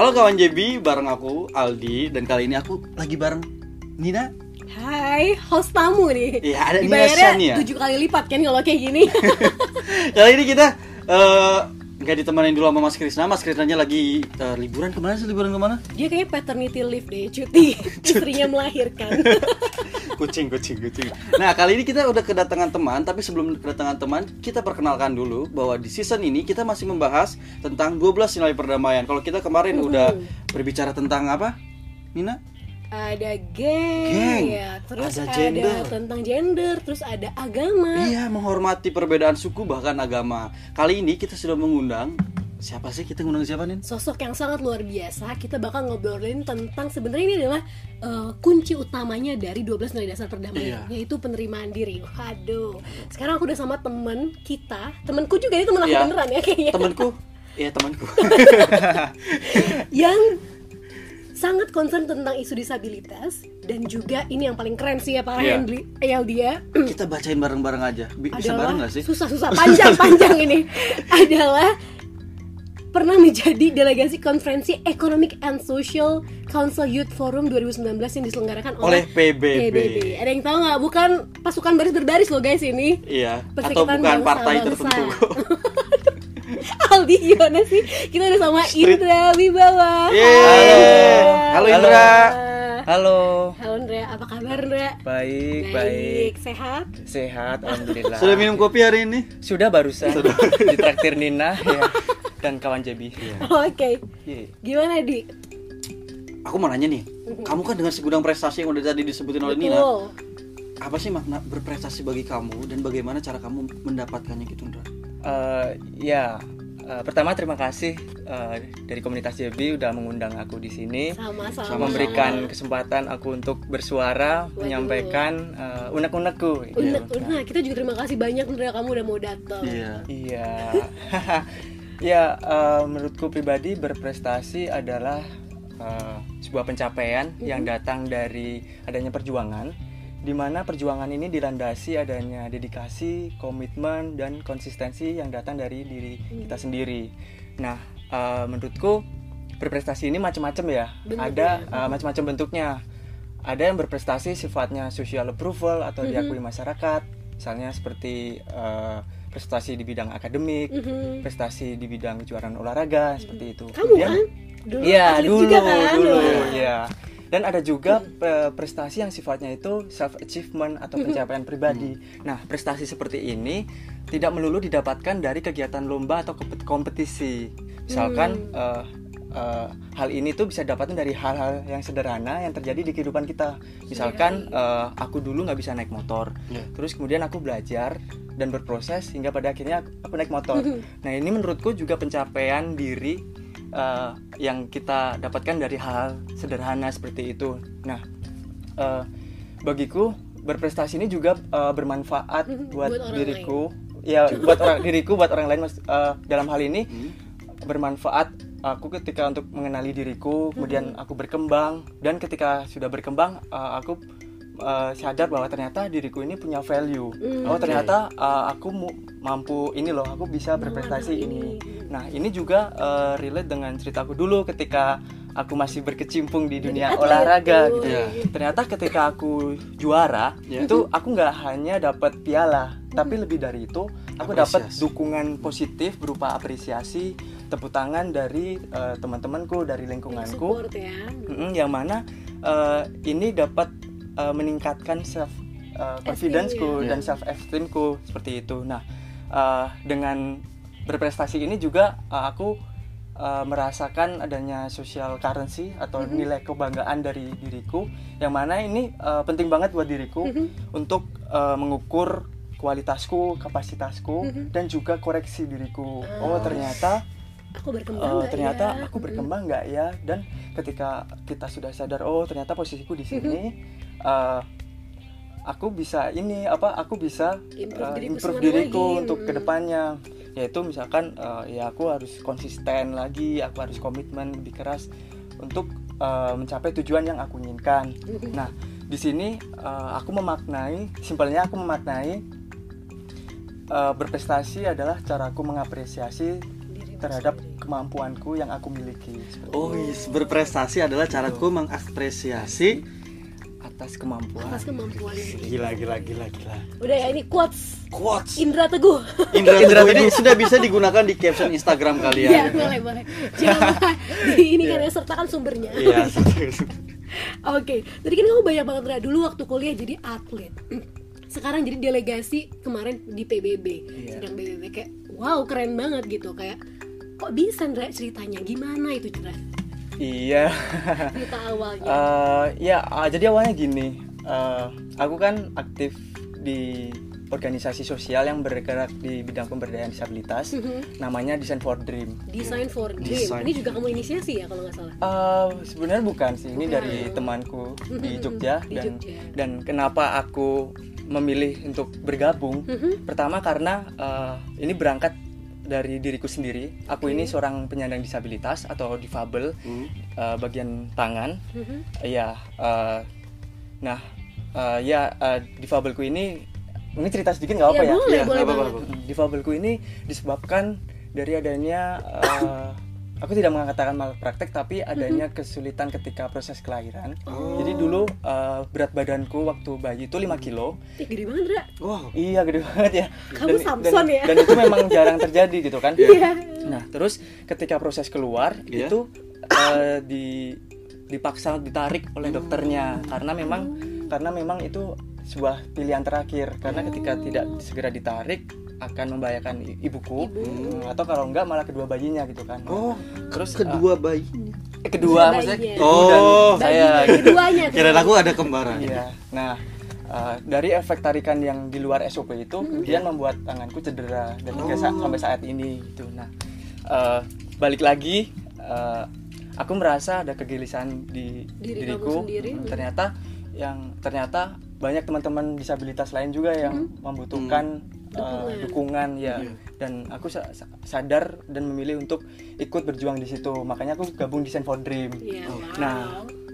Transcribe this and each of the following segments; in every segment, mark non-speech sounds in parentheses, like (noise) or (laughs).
Halo kawan JB, bareng aku Aldi dan kali ini aku lagi bareng Nina. Hai, host tamu nih. Iya, ada Nina Dibayarnya Shania. tujuh kali lipat kan kalau kayak gini. (laughs) Kali ini kita eh, nggak ditemenin dulu sama Mas Krisna. Mas Krisnanya lagi eh, liburan ke mana sih? Liburan ke mana? Dia kayaknya paternity leave deh, cuti. (laughs) Istrinya melahirkan. (laughs) kucing, kucing, kucing. Nah kali ini kita udah kedatangan teman, tapi sebelum kedatangan teman kita perkenalkan dulu bahwa di season ini kita masih membahas tentang 12 nilai perdamaian. Kalau kita kemarin udah berbicara tentang apa, Nina? Ada geng, Geng. ya. terus Ada ada, gender. tentang gender, terus ada agama. Iya, menghormati perbedaan suku bahkan agama. Kali ini kita sudah mengundang siapa sih? Kita ngundang siapa nih? Sosok yang sangat luar biasa. Kita bakal ngobrolin tentang sebenarnya ini adalah eh, kunci utamanya dari 12 nilai dasar perdamaian, Iya. yaitu penerimaan diri. Waduh. Sekarang aku udah sama temen kita, temenku juga ini temen aku Iya. beneran ya kayaknya. Temanku. Iya, temanku. (laughs) yang sangat concern tentang isu disabilitas dan juga ini yang paling keren sih ya Pak. Hendri Eyal dia kita bacain bareng-bareng aja. Bi- Bisa bareng adalah gak sih? susah-susah panjang-panjang ini (laughs) adalah pernah menjadi delegasi konferensi Economic and Social Council Youth Forum 2019 yang diselenggarakan Oleh oleh, PBB. Ada yang tahu nggak? Bukan pasukan baris berbaris loh guys ini. Iya, atau bukan partai tertentu. (laughs) Aldi gimana sih? Kita udah sama Street. Indra Wibawa. Yeay. Halo Indra. Halo. Halo Indra, apa kabar Indra? Baik, baik. sehat. Sehat, alhamdulillah. Sudah minum kopi hari ini? Sudah barusan. (laughs) Ditraktir Nina ya dan kawan Jebi. Oke. Iya. Gimana di? Aku mau nanya nih. Kamu kan dengan segudang prestasi yang udah tadi disebutin oleh Nina. Apa sih makna berprestasi bagi kamu dan bagaimana cara kamu mendapatkannya gitu, Indra? Eh, ya, eh, pertama terima kasih eh, dari komunitas Jebi udah mengundang aku di sini. Sama-sama. memberikan kesempatan aku untuk bersuara, Waduh. menyampaikan eh, unek-unekku. gitu. Unek, unek. Kita juga terima kasih banyak Indra kamu udah mau datang. Iya. Iya. (laughs) ya, eh, menurutku pribadi berprestasi adalah eh, sebuah pencapaian yang datang dari adanya perjuangan di mana perjuangan ini dilandasi adanya dedikasi, komitmen dan konsistensi yang datang dari diri kita sendiri. Nah, eh, menurutku berprestasi ini macam-macam ya. Bentuknya. Ada eh, macam-macam bentuknya. Ada yang berprestasi sifatnya social approval atau diakui masyarakat, misalnya seperti eh, prestasi di bidang akademik, Mhm. prestasi di bidang kejuaraan olahraga seperti itu. Kamu Kemudian- kan? Dulu Iya, dulu, juga kan? dulu, Wah. Dan ada juga prestasi yang sifatnya itu self achievement atau pencapaian pribadi. Nah, prestasi seperti ini tidak melulu didapatkan dari kegiatan lomba atau kompet- kompetisi. Misalkan eh, eh, hal ini tuh bisa dapatkan dari hal-hal yang sederhana yang terjadi di kehidupan kita. Misalkan eh, aku dulu nggak bisa naik motor, Iya. terus kemudian aku belajar dan berproses hingga pada akhirnya aku, aku naik motor. Nah, ini menurutku juga pencapaian diri eh, yang kita dapatkan dari hal sederhana seperti itu. Nah, eh, bagiku berprestasi ini juga eh, bermanfaat buat, Buat orang diriku. Ya, buat orang diriku, buat orang lain. Mas- eh, dalam hal ini Hmm. bermanfaat aku ketika untuk mengenali diriku, kemudian aku berkembang dan ketika sudah berkembang eh, aku eh, sadar bahwa ternyata diriku ini punya value. Hmm. Oh, ternyata eh, aku mampu ini loh, aku bisa berprestasi ini. ini. Nah, ini juga eh, relate dengan ceritaku dulu ketika aku masih berkecimpung di dunia atlet. olahraga Oh, gitu. iya. Ternyata ketika aku juara, Iya. itu aku nggak hanya dapat piala, tapi lebih dari itu aku dapat dukungan positif berupa apresiasi, tepuk tangan dari eh, teman-temanku, dari lingkunganku, support ya. Yang mana eh, ini dapat eh, meningkatkan self eh, confidenceku ya. dan self esteemku seperti itu. Nah, eh, dengan berprestasi ini juga eh, aku eh, merasakan adanya social currency atau nilai kebanggaan dari diriku, yang mana ini eh, penting banget buat diriku untuk eh, mengukur kualitasku, kapasitasku, dan juga koreksi diriku. Oh ternyata Aku berkembang nggak ternyata ya? aku berkembang nggak ya dan ketika kita sudah sadar oh ternyata posisiku di sini eh, aku bisa ini apa aku bisa Improve eh, diriku improve diriku lagi. untuk Mm. ke depannya yaitu misalkan eh, ya aku harus konsisten lagi aku harus komitmen lebih keras untuk eh, mencapai tujuan yang aku inginkan. Nah di sini eh, aku memaknai simpelnya aku memaknai eh, berprestasi adalah caraku mengapresiasi terhadap kemampuanku yang aku miliki. Seperti Oh, yes, berprestasi adalah caraku mengapresiasi atas kemampuan atas kemampuannya gila gila gila gila. udah ya ini quotes Quotes. Indra Teguh Indra Teguh ini sudah bisa digunakan di caption Instagram (laughs) kalian. Iya boleh boleh jangan lupa di ini kan ya sertakan sumbernya Iya. (laughs) Oke, tadi kan kamu banyak banget Ra. dulu waktu kuliah jadi atlet. Sekarang jadi delegasi kemarin di PBB, Iya. sedang PBB kayak wow keren banget gitu kayak kok bisa Ndra ceritanya gimana itu cerita iya (laughs) cerita awalnya Eh, ya ah, jadi awalnya gini eh, aku kan aktif di organisasi sosial yang bergerak di bidang pemberdayaan disabilitas Mhm. namanya Design for Dream Design for Dream Design. ini juga kamu inisiasi ya kalau nggak salah Eh, sebenarnya bukan sih ini Bukan. dari temanku di Jogja Di dan Jogja. dan kenapa aku memilih untuk bergabung Mhm. pertama karena eh, ini berangkat dari diriku sendiri aku ini seorang penyandang disabilitas atau difabel Hmm. eh, bagian tangan Mhm. Iya, eh, nah eh, ya eh, difabelku ini ini cerita sedikit nggak apa ya ya? boleh Iya, boleh apa-apa, banget Mm, Difabelku ini disebabkan dari adanya eh, (coughs) aku tidak mengatakan malpraktek tapi adanya kesulitan ketika proses kelahiran. Oh. Jadi dulu eh, berat badanku waktu bayi itu 5 kilo. Ih, gede banget Ra Wow. Iya gede banget ya. Kamu Samson ya? Dan itu memang jarang terjadi gitu kan. Iya. Nah, terus ketika proses keluar Iya. itu eh, di dipaksa ditarik oleh dokternya karena memang karena memang itu sebuah pilihan terakhir karena ketika tidak segera ditarik akan membahayakan ibuku Hmm, atau kalau enggak malah kedua bayinya gitu kan. Oh, terus kedua bayi. eh, kedua Bayinya. maksudnya ibu Oh. dan saya gitu. keduanya Kira aku ada kembaran. Iya. Nah, eh, dari efek tarikan yang di luar SOP itu kemudian membuat tanganku cedera dan hingga sa- sampai saat ini gitu. Nah, eh, balik lagi eh, aku merasa ada kegelisahan di Diri diriku. sendiri. Hmm, Ternyata yang ternyata banyak teman-teman disabilitas lain juga yang membutuhkan eh, Dukungan. dukungan ya Iya. dan aku sa- sa- sadar dan memilih untuk ikut berjuang di situ makanya aku gabung di Send for Dream Iya, wow. Nah,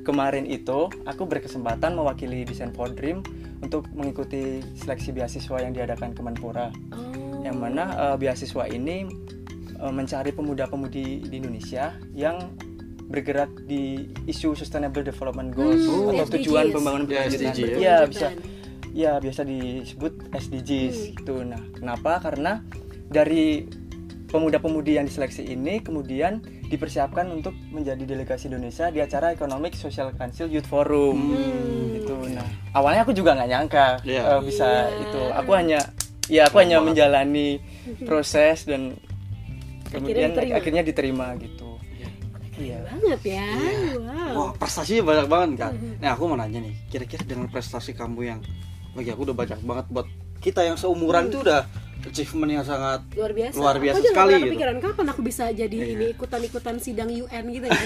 kemarin itu aku berkesempatan mewakili Design for Dream untuk mengikuti seleksi beasiswa yang diadakan Kemenpora. oh. Yang mana eh, beasiswa ini eh, mencari pemuda-pemudi di Indonesia yang bergerak di isu Sustainable Development Goals Hmm, atau tujuan SDGs. pembangunan Ya, berkelanjutan. SDG ya. Iya, bisa Kelanjutan. Ya biasa disebut SDGs Hmm. itu. Nah, kenapa? Karena dari pemuda-pemudi yang diseleksi ini kemudian dipersiapkan untuk menjadi delegasi Indonesia di acara Economic Social Council Youth Forum Hmm. gitu. Nah, awalnya aku juga nggak nyangka Iya. eh, bisa Iya. itu. Aku hanya ya aku hanya menjalani (laughs) proses dan kemudian diterima. akhirnya diterima gitu. Iya. banget ya wow Wah, prestasinya banyak banget kan. Nah, aku mau nanya nih, kira-kira dengan prestasi kamu yang bagi aku udah banyak banget buat kita yang seumuran itu udah achievement yang sangat luar biasa luar biasa aku sekali pernah gitu. kepikiran kapan aku bisa jadi Iya. ini ikutan ikutan sidang UN gitu kan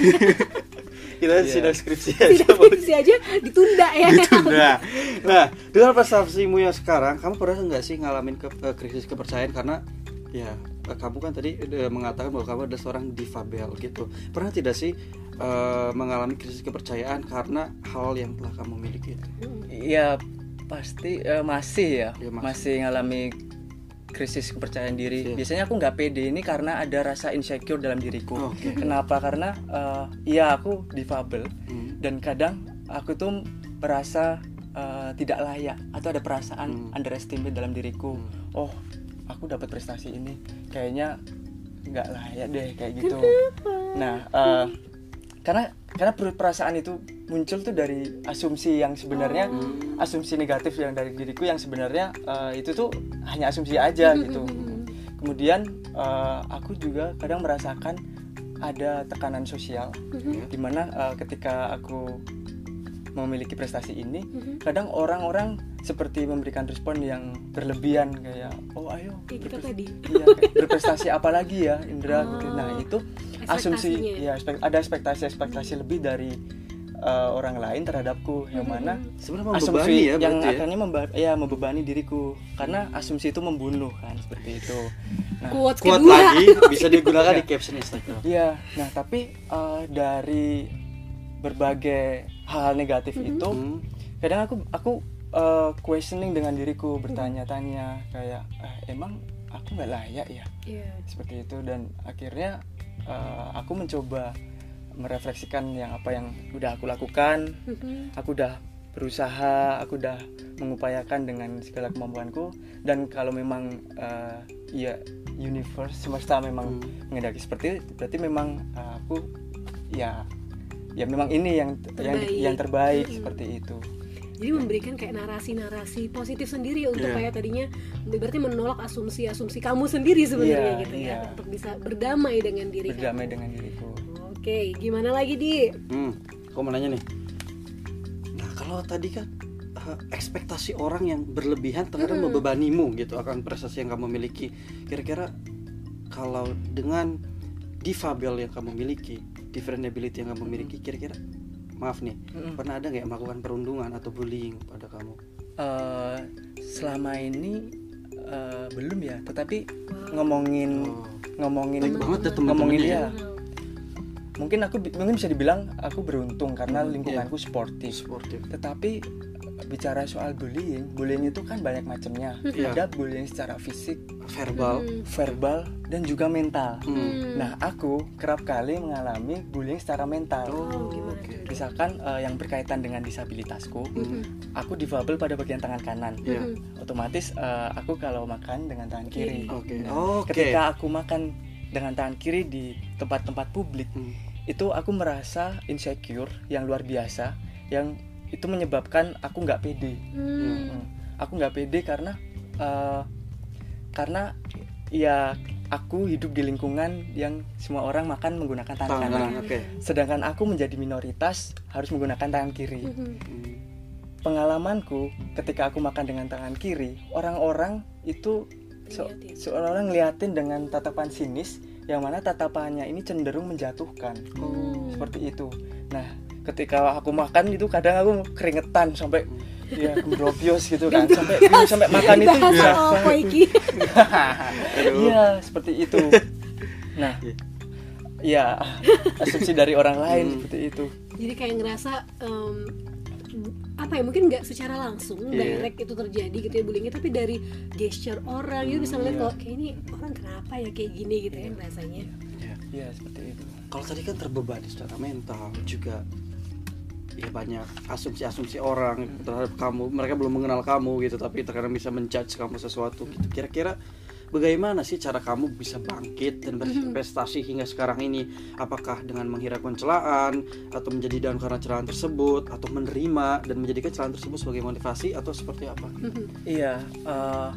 (laughs) kita Iya. sidang skripsi sidang aja skripsi aja ditunda ya Nah, nah dengan prestasimu yang sekarang, kamu pernah nggak sih ngalamin ke, eh, krisis kepercayaan karena ya eh, kamu kan tadi eh, mengatakan bahwa kamu adalah seorang difabel gitu. Pernah tidak sih eh, mengalami krisis kepercayaan karena hal yang telah kamu miliki itu? Iya pasti eh, masih ya, Iya, masih. masih. ngalami krisis kepercayaan diri. Iya. Biasanya aku nggak pede ini karena ada rasa insecure dalam diriku. Oke. Kenapa? Karena eh, iya aku difabel Hmm. dan kadang aku tuh merasa eh, tidak layak atau ada perasaan Hmm. underestimate dalam diriku. Oh aku dapat prestasi ini, kayaknya nggak layak deh kayak gitu. Nah eh, karena karena per- perasaan itu muncul tuh dari asumsi yang sebenarnya asumsi negatif yang dari diriku yang sebenarnya eh, itu tuh hanya asumsi aja gitu. kemudian eh, aku juga kadang merasakan ada tekanan sosial di mana eh, ketika aku memiliki prestasi ini kadang orang-orang seperti memberikan respon yang berlebihan kayak oh ayo kita berpres- tadi. iya, kayak berprestasi apa lagi ya Indra? Gitu. nah itu asumsi ya ada ekspektasi-ekspektasi lebih dari uh, orang lain terhadapku yang mana Sebenarnya membebani asumsi ya yang ya? akhirnya memba- ya membebani diriku karena asumsi itu membunuh kan seperti itu nah Kuat kedua lagi bisa (laughs) digunakan di caption Instagram. Iya, nah tapi uh, dari berbagai hal negatif itu, Hmm. kadang aku aku uh, questioning dengan diriku bertanya-tanya kayak eh, emang aku nggak layak ya Iya. seperti itu dan akhirnya eh, aku mencoba merefleksikan yang apa yang udah aku lakukan Mhm. aku udah berusaha aku udah mengupayakan dengan segala kemampuanku dan kalau memang eh, ya universe semesta memang Hmm. mengendaki seperti itu berarti memang eh, aku ya ya memang ini yang yang Terbaik. yang terbaik Mm-mm. seperti itu Jadi memberikan kayak narasi-narasi positif sendiri untuk Iya. kayak tadinya berarti menolak asumsi-asumsi kamu sendiri sebenarnya Iya, gitu ya iya. untuk bisa berdamai dengan diri berdamai kamu. dengan diriku Oke, gimana lagi di? Hmm, aku mau nanya nih. Nah, kalau tadi kan eh, ekspektasi orang yang berlebihan terkadang Mm-mm. membebanimu gitu akan prestasi yang kamu miliki. Kira-kira kalau dengan difabel yang kamu miliki, different ability yang kamu miliki, kira-kira maaf nih, Mm-mm. pernah ada nggak melakukan perundungan atau bullying pada kamu? Eh, selama ini eh, belum ya tetapi ngomongin Oh, ngomongin baik banget ya ngomongin dia ya. mungkin aku mungkin bisa dibilang aku beruntung karena Hmm, lingkunganku sportif sportif. tetapi bicara soal bullying bullying itu kan banyak macamnya Iya. ada bullying secara fisik Verbal. Hmm. verbal dan juga mental Hmm. Hmm. nah aku kerap kali mengalami bullying secara mental Oh, oke. tuh? misalkan eh, yang berkaitan dengan disabilitasku Hmm. aku difabel pada bagian tangan kanan Iya. Mhm. otomatis eh, aku kalau makan dengan tangan kiri, Oke. Nah, Oke. ketika aku makan dengan tangan kiri di tempat-tempat publik Hmm. itu aku merasa insecure yang luar biasa yang itu menyebabkan aku nggak pede Hmm. Hmm. aku nggak pede karena eh, karena ya aku hidup di lingkungan yang semua orang makan menggunakan tangan kanan oke. sedangkan aku menjadi minoritas harus menggunakan tangan kiri. Hmm. pengalamanku ketika aku makan dengan tangan kiri orang-orang itu Ngeliatin. seolah-olah ngeliatin dengan tatapan sinis yang mana tatapannya ini cenderung menjatuhkan Hmm. seperti itu nah ketika aku makan itu kadang aku keringetan sampai ya (laughs) kembrobios gitu kan sampai sampai makan itu bisa? Aduh. (laughs) iya seperti itu nah ya asumsi dari orang lain Hmm. seperti itu Jadi kayak ngerasa em, apa ya mungkin nggak secara langsung Iya. direct itu terjadi gitu ya bullyingnya tapi dari gesture orang gitu bisa ngeliat Iya. kok kayak ini orang kenapa ya kayak gini gitu ya rasanya Ya. ya seperti itu Kalau tadi kan terbebani secara mental juga ya banyak asumsi-asumsi orang terhadap kamu. Mereka belum mengenal kamu gitu, tapi terkadang bisa menjudge kamu sesuatu gitu. Kira-kira bagaimana sih cara kamu bisa bangkit dan berprestasi hingga sekarang ini? Apakah dengan menghiraukan celaan atau menjadi down karena celaan tersebut atau menerima dan menjadikan celaan tersebut sebagai motivasi atau seperti apa? Iya, eh,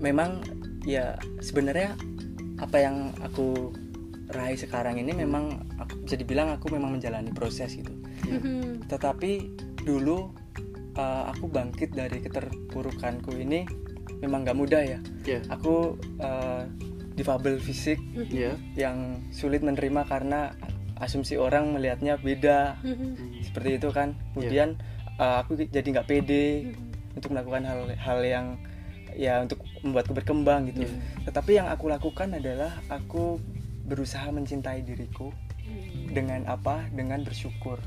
memang ya sebenarnya apa yang aku raih sekarang ini memang aku bisa dibilang aku memang menjalani proses gitu. Mhm. Tetapi dulu eh, aku bangkit dari keterpurukanku ini memang nggak mudah ya. Ya, Aku eh, difabel fisik ya. yang sulit menerima karena asumsi orang melihatnya beda Mhm. seperti itu kan. Kemudian eh, aku jadi nggak pede untuk melakukan hal-hal yang ya untuk membuatku berkembang gitu. Iya. Tetapi yang aku lakukan adalah aku berusaha mencintai diriku Hmm. dengan apa? Dengan bersyukur.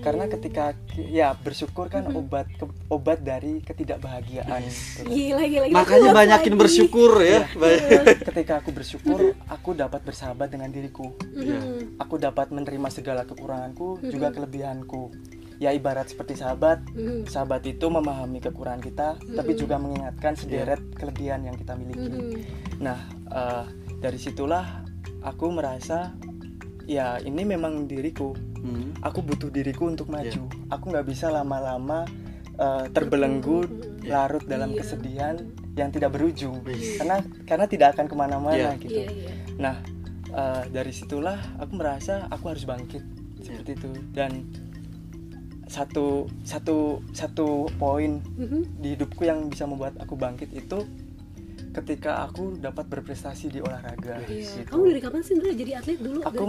Karena ketika ya bersyukur kan obat ke- obat dari ketidakbahagiaan. gitu gila gila gila. Makanya Kuat banyakin lagi. bersyukur ya. Banyak- ketika aku bersyukur, aku dapat bersahabat dengan diriku. Mhm. Aku dapat menerima segala kekuranganku, juga kelebihanku. Ya ibarat seperti sahabat, Mhm. sahabat itu memahami kekurangan kita, tapi juga mengingatkan sederet kelebihan yang kita miliki. Mhm. Nah, eh, dari situlah aku merasa ya ini memang diriku. Hmm. Aku butuh diriku untuk maju. Aku nggak bisa lama-lama eh, terbelenggu, larut dalam Iya. kesedihan yang tidak berujung. Wih. Karena karena tidak akan Iya. ke mana-mana gitu. Iya, iya. Nah, eh, dari situlah aku merasa aku harus bangkit seperti itu. Dan satu satu satu poin Mhm. di hidupku yang bisa membuat aku bangkit itu ketika aku dapat berprestasi di olahraga. Iya. gitu. Kamu dari kapan sih Ndra jadi atlet dulu? Aku kecil?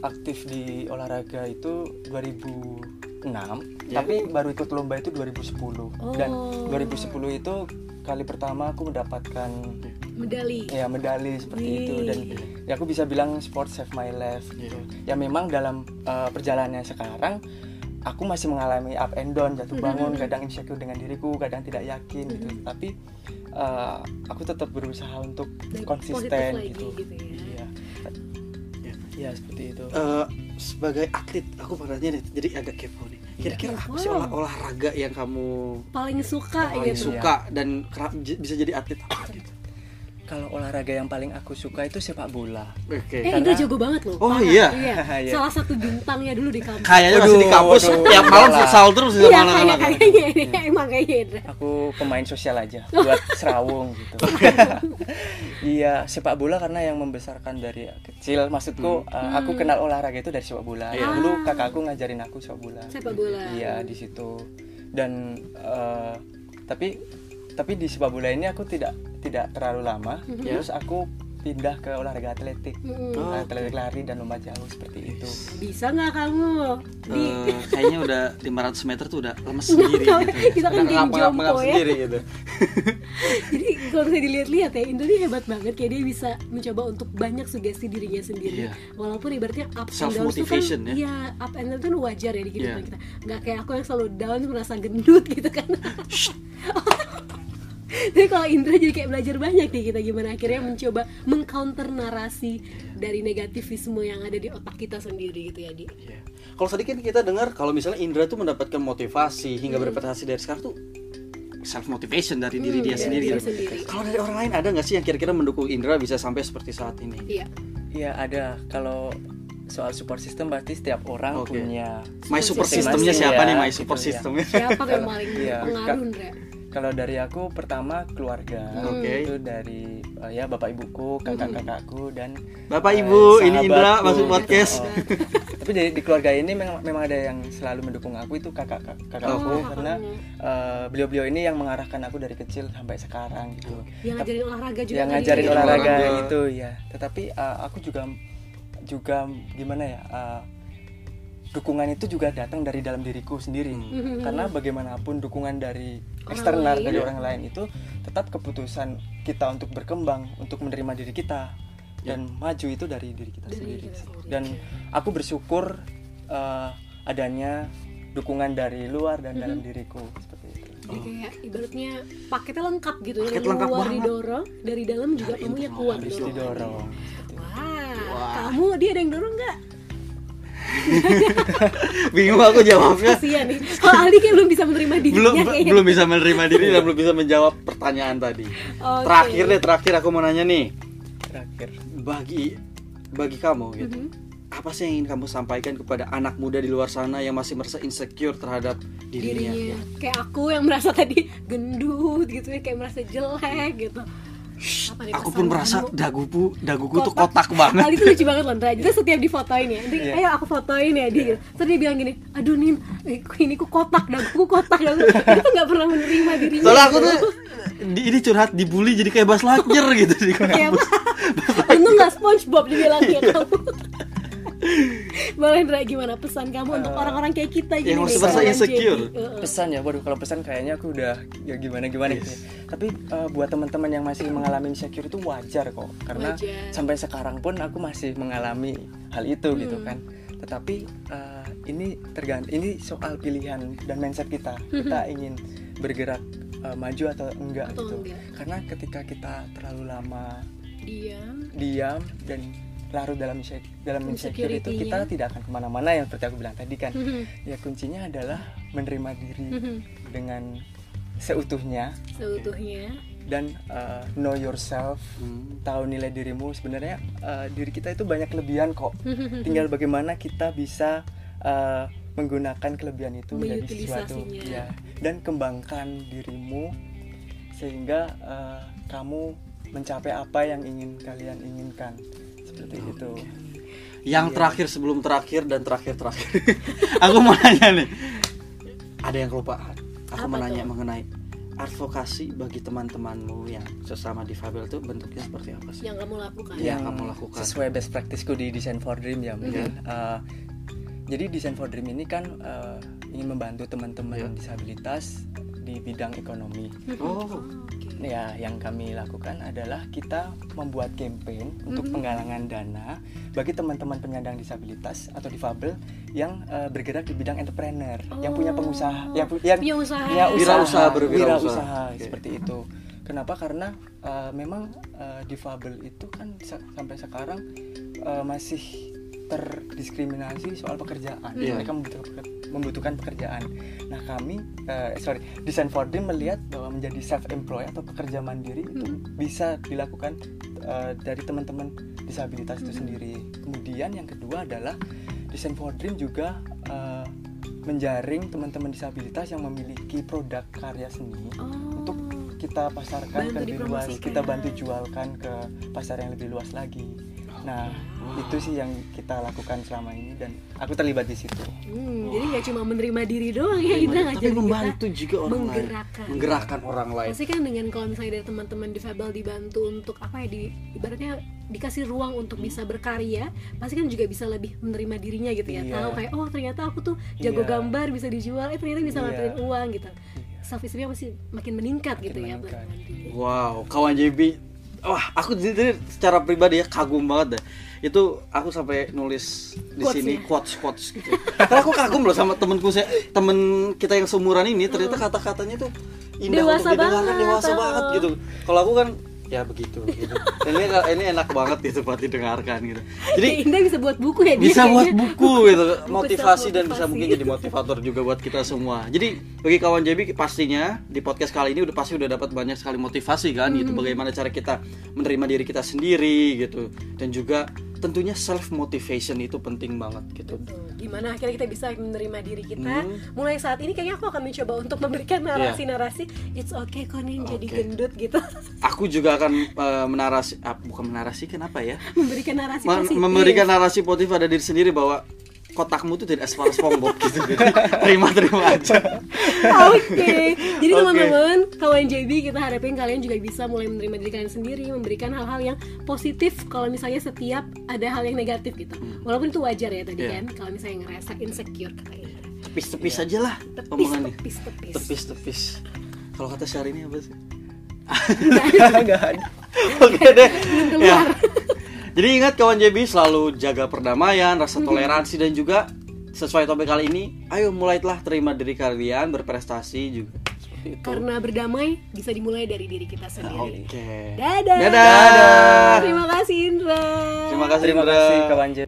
Aktif di olahraga itu 2006, Ya. tapi baru ikut lomba itu 2010. Dan Oh. 2010 itu kali pertama aku mendapatkan medali. ya medali seperti Wih. itu dan ya aku bisa bilang sport save my life gitu. Ya memang dalam uh, perjalanannya sekarang aku masih mengalami up and down jatuh bangun kadang insecure dengan diriku kadang tidak yakin gitu tapi eh, aku tetap berusaha untuk Dan konsisten gitu gitu ya. Iya Ya. iya seperti itu Eh, sebagai atlet aku pernah nih jadi agak kepo nih kira-kira apa sih Wow. olah olahraga yang kamu paling suka paling gitu suka dan kera- j- bisa jadi atlet apa gitu kalau olahraga yang paling aku suka itu sepak bola. Oke eh Karena- Indra jago banget loh. Oh, parah. iya? (laughs) (laughs) Iya. salah satu bintangnya dulu di kampus. Kayaknya masih di kampus. tiap malam futsal terus sama iya kayak anak-anak. kayaknya ini emang kayaknya Indra aku pemain sosial aja buat (laughs) serawung gitu. Iya sepak bola karena yang membesarkan dari kecil. Maksudku uh, aku kenal olahraga itu dari sepak bola. Iya. dulu kakakku ngajarin aku sepak bola. Sepak bola. Iya di situ. Dan uh, tapi tapi di sepak bola ini aku tidak tidak terlalu lama. Terus aku pindah ke olahraga atletik. Mm-mm. Oh, atletik lari dan lomba jauh seperti itu. Bisa nggak kamu? Di Eh, kayaknya udah 500 meter tuh udah lemes sendiri gitu ya. kita kan Udah geng jompo ya. sendiri gitu. (laughs) Jadi kalau misalnya dilihat-lihat ya Indra ini hebat banget. Kayak dia bisa mencoba untuk banyak sugesti dirinya sendiri. Iya. walaupun ibaratnya up and down itu kan ya. iya up and down itu kan wajar ya di kehidupan Iya. kita. Nggak kayak aku yang selalu down merasa gendut gitu kan (laughs) Jadi kalau Indra jadi kayak belajar banyak nih kita gimana akhirnya mencoba mengcounter narasi dari negativisme yang ada di otak kita sendiri gitu ya di. Iya. Kalau tadi kan kita dengar kalau misalnya Indra tuh mendapatkan motivasi hingga berprestasi dari sekarang tuh self motivation dari diri dia dari sendiri. diri kan. sendiri. Kalau dari orang lain ada nggak sih yang kira-kira mendukung Indra bisa sampai seperti saat ini? Iya. iya ada kalau soal support system berarti setiap orang Oke. punya My support systemnya siapa ya, nih? My gitu support ya. systemnya. Siapa yang paling Iya, pengaruh. Indra? Kalau dari aku pertama keluarga Oke. itu dari uh, ya bapak ibuku, kakak-kakakku dan Bapak uh, Ibu, ini Indra masuk podcast. Oh. Tapi dari di keluarga ini memang, memang ada yang selalu mendukung aku itu kakak kakakku Oh, karena uh, beliau-beliau ini yang mengarahkan aku dari kecil sampai sekarang gitu. Yang ngajarin olahraga juga yang tadi ngajarin ya. olahraga Olahraga. itu ya. Tetapi uh, aku juga juga gimana ya? uh, dukungan itu juga datang dari dalam diriku sendiri Hmm. karena bagaimanapun dukungan dari Orang eksternal lain. dari orang lain itu tetap keputusan kita untuk berkembang untuk menerima diri kita dan maju itu dari diri kita Dari sendiri kita sendiri. dan aku bersyukur uh, adanya dukungan dari luar dan dalam diriku seperti itu Jadi kayak ibaratnya paketnya lengkap gitu ya Paket dari lengkap luar banget. didorong dari dalam juga kamunya kuat harus didorong. didorong seperti itu. Wah, kamu dia ada yang dorong nggak? (laughs) Bingung aku jawabnya. Kasian nih. Kalau Ali kayak belum bisa menerima dirinya belum kayaknya. belum bisa menerima diri dan belum bisa menjawab pertanyaan tadi. Oke. Terakhir deh, terakhir aku mau nanya nih. terakhir Bagi bagi kamu gitu. Mhm. Apa sih yang ingin kamu sampaikan kepada anak muda di luar sana yang masih merasa insecure terhadap dirinya? dirinya kayak aku yang merasa tadi gendut gitu ya kayak merasa jelek gitu Nih Aku pun merasa daguku daguku tuh kotak banget. Hal itu lucu banget loh. Kita setiap difotoin ya. Nanti, Iya. ayo aku fotoin ya dia. Terus dia bilang gini, aduh Nin, eh, ini ku kotak, daguku kotak. Dagu. Dia tuh gak pernah menerima dirinya. Soalnya aku tuh di, ini curhat dibully jadi kayak Bas Lightyear gitu di Kayak Untung gak Spongebob dibilangnya kamu. Boleh Ndra gimana pesan kamu untuk orang-orang kayak kita gini Yang masih nih, merasa insecure. Heeh. pesan ya waduh kalau pesan kayaknya aku udah ya gimana gimana gitu ya. tapi uh, buat teman-teman yang masih mengalami insecure itu wajar kok karena Wajar. sampai sekarang pun aku masih mengalami hal itu Hmm. gitu kan tetapi uh, ini tergantung ini soal pilihan dan mindset kita kita ingin bergerak uh, maju atau enggak Atau gitu enggak. karena ketika kita terlalu lama Diam. diam dan larut dalam dalam insecure itu kita tidak akan ke mana-mana yang seperti aku bilang tadi kan? Mhm. ya kuncinya adalah menerima diri Mhm. dengan seutuhnya. Seutuhnya. dan uh, know yourself Hmm. tahu nilai dirimu. Sebenarnya uh, diri kita itu banyak kelebihan kok. Tinggal bagaimana kita bisa uh, menggunakan kelebihan itu menjadi sesuatu. Ya dan kembangkan dirimu sehingga uh, kamu mencapai apa yang ingin kalian inginkan seperti itu Yang terakhir sebelum terakhir dan terakhir terakhir. (laughs) aku mau nanya nih. Ada yang kelupaan. Aku Apa mau nanya mengenai advokasi bagi teman-temanmu yang sesama difabel itu bentuknya seperti apa sih? Yang kamu lakukan. Iya. yang kamu lakukan. sesuai best practiceku di Design for Dream ya mungkin Iya. Uh, jadi Design for Dream ini kan uh, ingin membantu teman-teman Iya. disabilitas di bidang ekonomi Oh, Oke. Ya yang kami lakukan adalah kita membuat campaign untuk penggalangan dana bagi teman-teman penyandang disabilitas atau difabel yang eh, bergerak di bidang entrepreneur, yang punya pengusaha, yang, pu- yang Punya usaha. punya Wirausaha, berwirausaha. wirausaha, Oke. seperti itu. Kenapa? Karena eh, memang eh, difabel itu kan sa- sampai sekarang eh, masih terdiskriminasi soal pekerjaan. Iya. Mereka membutuhkan, membutuhkan pekerjaan. Nah kami, eh, sorry, Design for Dream melihat bahwa menjadi self employed atau pekerja mandiri itu bisa dilakukan eh, dari teman-teman disabilitas itu sendiri. Kemudian yang kedua adalah Design for Dream juga eh, menjaring teman-teman disabilitas yang memiliki produk karya seni Oh. untuk kita pasarkan Bantu ke lebih luas, kita bantu jualkan ke pasar yang lebih luas lagi. Nah, itu sih yang kita lakukan selama ini dan aku terlibat di situ. Hmm, jadi nggak cuma menerima diri doang ya kita tapi membantu kita juga orang lain menggerakkan. menggerakkan orang lain Pasti kan dengan kalau misalnya dari teman-teman difabel dibantu untuk apa ya di ibaratnya dikasih ruang untuk bisa berkarya, pasti kan juga bisa lebih menerima dirinya gitu ya. Iya. Tahu kayak oh ternyata aku tuh jago Iya. gambar bisa dijual, eh ternyata bisa Iya. ngapain uang gitu. Self esteemnya masih makin meningkat Makin gitu ya. meningkat. buat teman-teman. Wow, kawan JB, wah aku jadi secara pribadi ya kagum banget deh. Itu aku sampai nulis di Quotes sini ya? quotes quotes gitu. Karena aku kagum loh sama temenku saya, temen kita yang seumuran ini ternyata kata-katanya tuh indah Dewasa untuk didengarkan, banget, dewasa oh. banget gitu. Kalau aku kan ya begitu gitu. (laughs) Dan ini ini enak banget gitu buat didengarkan gitu. Jadi Indah bisa buat buku ya dia bisa buat kayaknya. buku (laughs) gitu motivasi dan bisa mungkin jadi motivator juga buat kita semua jadi bagi kawan JB pastinya di podcast kali ini udah pasti udah dapat banyak sekali motivasi kan gitu Hmm. bagaimana cara kita menerima diri kita sendiri gitu dan juga tentunya self motivation itu penting banget gitu. Tuh, gimana akhirnya kita bisa menerima diri kita? Hmm. mulai saat ini kayaknya aku akan mencoba untuk memberikan narasi-narasi it's okay kok nih jadi Oke. gendut gitu. Aku juga akan eh, menarasi ah, bukan menarasikan apa ya? (laughs) Memberikan narasi positif. memberikan narasi positif pada diri sendiri bahwa kotakmu itu tidak separah SpongeBob gitu jadi terima terima aja Oke, jadi Oke. teman-teman, kawan JB kita harapin kalian juga bisa mulai menerima diri kalian sendiri, memberikan hal-hal yang positif. Kalau misalnya setiap ada hal yang negatif gitu, walaupun itu wajar ya tadi Iya. kan. Kalau misalnya ngerasa insecure katanya, tepis-tepis aja lah tepis, omongannya tepis, tepis. tepis-tepis kalau kata Syahrini apa sih Enggak (laughs) ada. Oke deh. keluar. Ya. Jadi ingat kawan JB selalu jaga perdamaian, rasa toleransi dan juga sesuai topik kali ini, ayo mulailah terima diri kalian, berprestasi juga. Seperti itu. Karena berdamai bisa dimulai dari diri kita sendiri. Oke. Dadah. Dadah. Terima kasih Indra. Terima kasih Terima kasih kawan J.